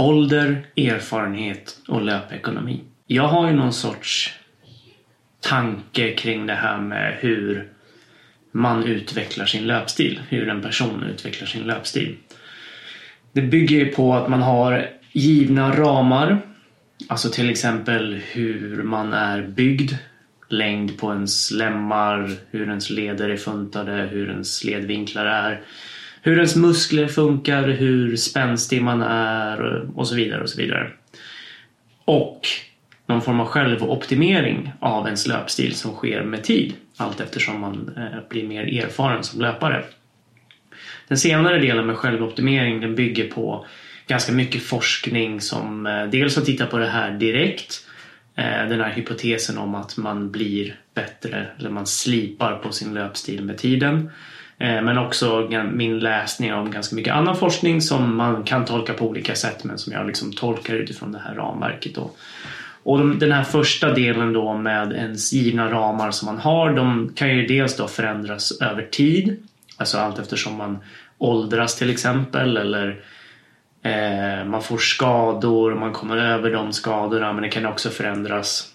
ålder, erfarenhet och löpekonomi. Jag har ju någon sorts tanke kring det här med hur man utvecklar sin löpstil. Hur en person utvecklar sin löpstil. Det bygger ju på att man har givna ramar. Alltså till exempel hur man är byggd. Längd på ens lemmar, hur ens leder är funtade, hur ens ledvinklar är. Hur ens muskler funkar, hur spänstig man är och så vidare och så vidare. Och någon form av självoptimering av ens löpstil som sker med tid allt eftersom man eh, blir mer erfaren som löpare. Den senare delen med självoptimering den bygger på ganska mycket forskning som eh, dels har tittat på det här direkt eh, den här hypotesen om att man blir bättre eller man slipar på sin löpstil med tiden. Eh, men också min läsning av ganska mycket annan forskning som man kan tolka på olika sätt men som jag liksom tolkar utifrån det här ramverket. Då. Och den här första delen då med ens givna ramar som man har, de kan ju dels då förändras över tid. Alltså allt eftersom man åldras till exempel eller eh, man får skador, man kommer över de skadorna men det kan också förändras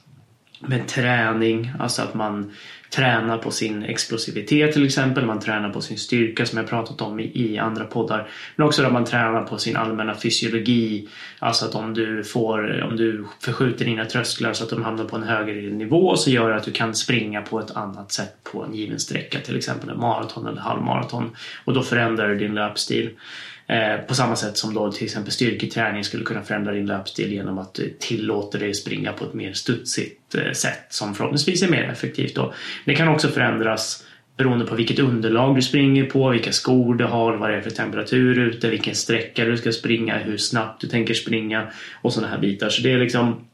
med träning, alltså att man tränar på sin explosivitet till exempel, man tränar på sin styrka som jag pratat om i, i andra poddar. Men också att man tränar på sin allmänna fysiologi, alltså att om du får, om du förskjuter dina trösklar så att de hamnar på en högre nivå så gör det att du kan springa på ett annat sätt på en given sträcka, till exempel en maraton eller halvmaraton och då förändrar du din löpstil. Eh, på samma sätt som då till exempel styrketräning skulle kunna förändra din löpstil genom att du tillåter dig springa på ett mer studsigt eh, sätt som förhoppningsvis är mer effektivt. Då. Det kan också förändras beroende på vilket underlag du springer på, vilka skor du har, vad det är för temperatur ute, vilken sträcka du ska springa, hur snabbt du tänker springa och sådana här bitar. Så det är liksom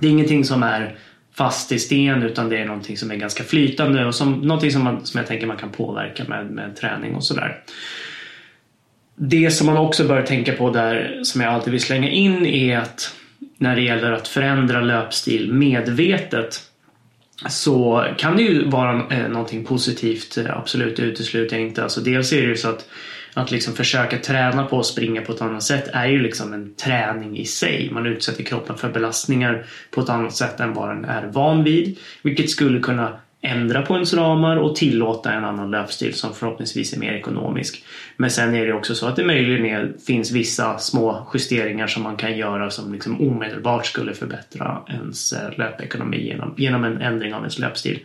det är ingenting som är fast i sten utan det är någonting som är ganska flytande och som, någonting som, man, som jag tänker man kan påverka med, med träning och sådär. Det som man också bör tänka på där, som jag alltid vill slänga in, är att när det gäller att förändra löpstil medvetet så kan det ju vara eh, någonting positivt, eh, absolut, det utesluter jag inte. Alltså dels är det ju så att att liksom försöka träna på att springa på ett annat sätt är ju liksom en träning i sig. Man utsätter kroppen för belastningar på ett annat sätt än vad den är van vid. Vilket skulle kunna ändra på ens ramar och tillåta en annan löpstil som förhoppningsvis är mer ekonomisk. Men sen är det också så att det möjligen finns vissa små justeringar som man kan göra som liksom omedelbart skulle förbättra ens eh, löpekonomi genom, genom en ändring av ens löpstil.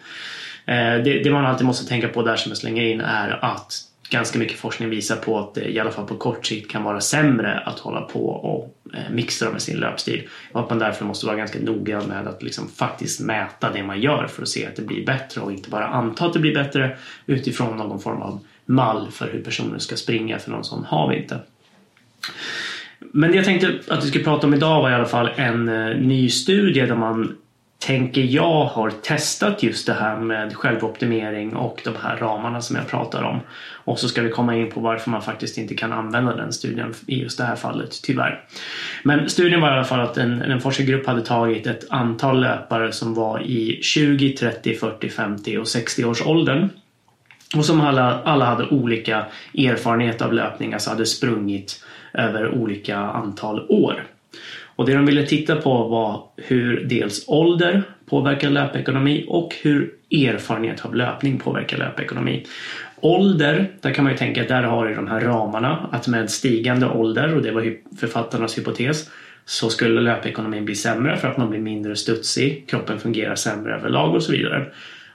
Eh, det, det man alltid måste tänka på där som jag slänger in är att ganska mycket forskning visar på att det i alla fall på kort sikt kan vara sämre att hålla på och eh, mixtra med sin löpstil. Och att man därför måste vara ganska noga med att liksom faktiskt mäta det man gör för att se att det blir bättre och inte bara anta att det blir bättre utifrån någon form av mall för hur personen ska springa för någon sån har vi inte. Men det jag tänkte att vi skulle prata om idag var i alla fall en eh, ny studie där man tänker jag har testat just det här med självoptimering och de här ramarna som jag pratar om. Och så ska vi komma in på varför man faktiskt inte kan använda den studien i just det här fallet, tyvärr. Men studien var i alla fall att en, en forskargrupp hade tagit ett antal löpare som var i 20, 30, 40, 50 och 60 års åldern. Och som alla, alla hade olika erfarenhet av löpning, alltså hade sprungit över olika antal år. Och det de ville titta på var hur dels ålder påverkar löpekonomi och hur erfarenhet av löpning påverkar löpekonomi. Ålder, där kan man ju tänka att där har du de här ramarna att med stigande ålder, och det var författarnas hypotes, så skulle löpekonomin bli sämre för att man blir mindre studsig, kroppen fungerar sämre överlag och så vidare.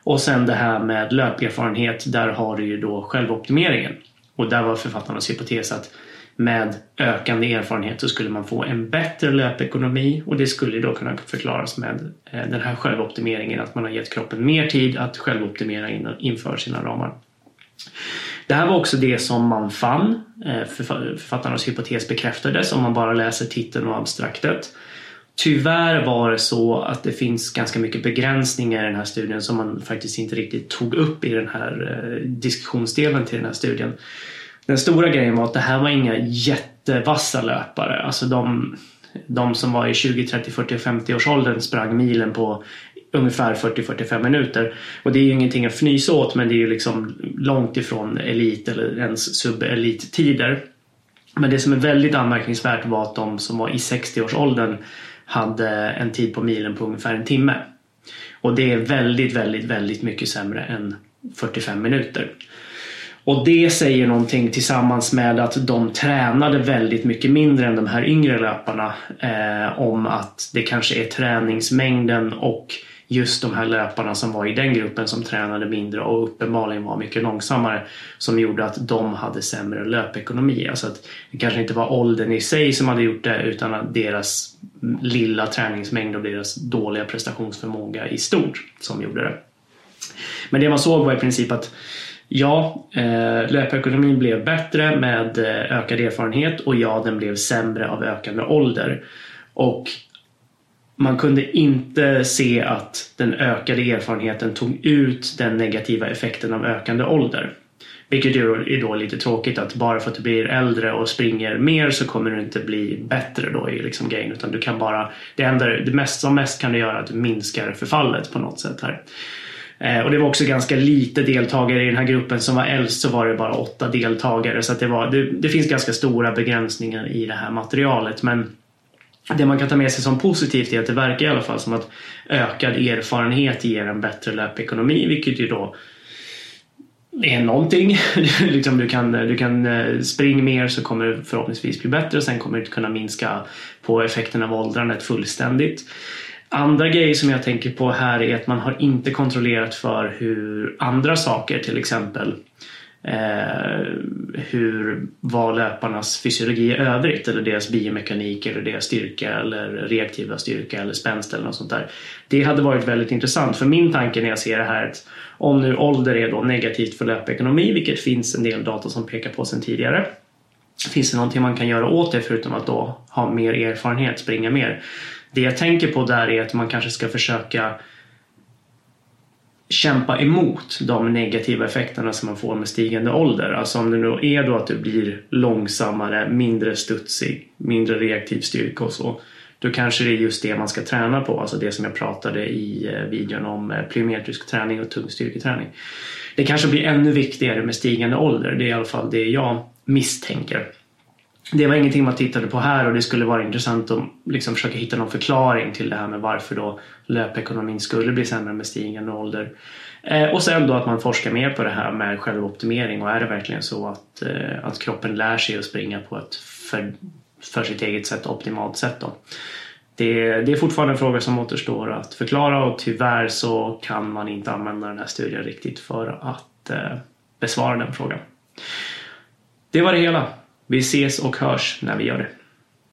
Och sen det här med löperfarenhet, där har du ju då självoptimeringen. Och där var författarnas hypotes att med ökande erfarenhet så skulle man få en bättre löpekonomi och det skulle då kunna förklaras med eh, den här självoptimeringen att man har gett kroppen mer tid att självoptimera inför sina ramar. Det här var också det som man fann. Eh, författarnas hypotes bekräftades om man bara läser titeln och abstraktet. Tyvärr var det så att det finns ganska mycket begränsningar i den här studien som man faktiskt inte riktigt tog upp i den här eh, diskussionsdelen till den här studien. Den stora grejen var att det här var inga jättevassa löpare. Alltså de, de som var i 20, 30, 40, 50 års åldern sprang milen på ungefär 40-45 minuter. Och det är ju ingenting att fnysa åt men det är ju liksom långt ifrån elit eller ens subelittider. Men det som är väldigt anmärkningsvärt var att de som var i 60-årsåldern hade en tid på milen på ungefär en timme. Och det är väldigt, väldigt, väldigt mycket sämre än 45 minuter. Och det säger någonting tillsammans med att de tränade väldigt mycket mindre än de här yngre löparna eh, om att det kanske är träningsmängden och just de här löparna som var i den gruppen som tränade mindre och uppenbarligen var mycket långsammare som gjorde att de hade sämre löpekonomi. Alltså att det kanske inte var åldern i sig som hade gjort det utan att deras lilla träningsmängd och deras dåliga prestationsförmåga i stort som gjorde det. Men det man såg var i princip att Ja, eh, löpekonomin blev bättre med eh, ökad erfarenhet och ja, den blev sämre av ökande ålder. Och man kunde inte se att den ökade erfarenheten tog ut den negativa effekten av ökande ålder. Vilket är då lite tråkigt att bara för att du blir äldre och springer mer så kommer du inte bli bättre då i liksom grejen utan du kan bara det enda det mest som mest kan du göra att du minskar förfallet på något sätt här. Eh, och det var också ganska lite deltagare i den här gruppen. Som var äldst så var det bara åtta deltagare. Så det, var, det, det finns ganska stora begränsningar i det här materialet. Men det man kan ta med sig som positivt är att det verkar i alla fall som att ökad erfarenhet ger en bättre löpekonomi. Vilket ju då är någonting. liksom du, kan, du kan eh, springa mer så kommer det förhoppningsvis bli bättre. Sen kommer du kunna minska på effekten av åldrandet fullständigt. Andra grejer som jag tänker på här är att man har inte kontrollerat för hur andra saker till exempel eh, hur var löparnas fysiologi i övrigt eller deras biomekanik eller deras styrka eller reaktiva styrka eller spänst eller något sånt där. Det hade varit väldigt intressant för min tanke när jag ser det här att om nu ålder är då negativt för löpekonomi vilket finns en del data som pekar på sedan tidigare Finns det någonting man kan göra åt det förutom att då ha mer erfarenhet, springa mer? Det jag tänker på där är att man kanske ska försöka kämpa emot de negativa effekterna som man får med stigande ålder. Alltså om det nu är då att du blir långsammare, mindre studsig, mindre reaktiv styrka och så. Då kanske det är just det man ska träna på, alltså det som jag pratade i eh, videon om eh, plyometrisk träning och tung styrketräning. Det kanske blir ännu viktigare med stigande ålder, det är i alla fall det jag misstänker det var ingenting man tittade på här och det skulle vara intressant att liksom försöka hitta någon förklaring till det här med varför då löpekonomin skulle bli sämre med stigande ålder. Eh, och sen då att man forskar mer på det här med självoptimering och är det verkligen så att, eh, att kroppen lär sig att springa på ett för, för sitt eget sätt optimalt sätt då. Det, det är fortfarande en fråga som återstår att förklara och tyvärr så kan man inte använda den här studien riktigt för att eh, besvara den frågan. Det var det hela. Vi ses och hörs när vi gör det.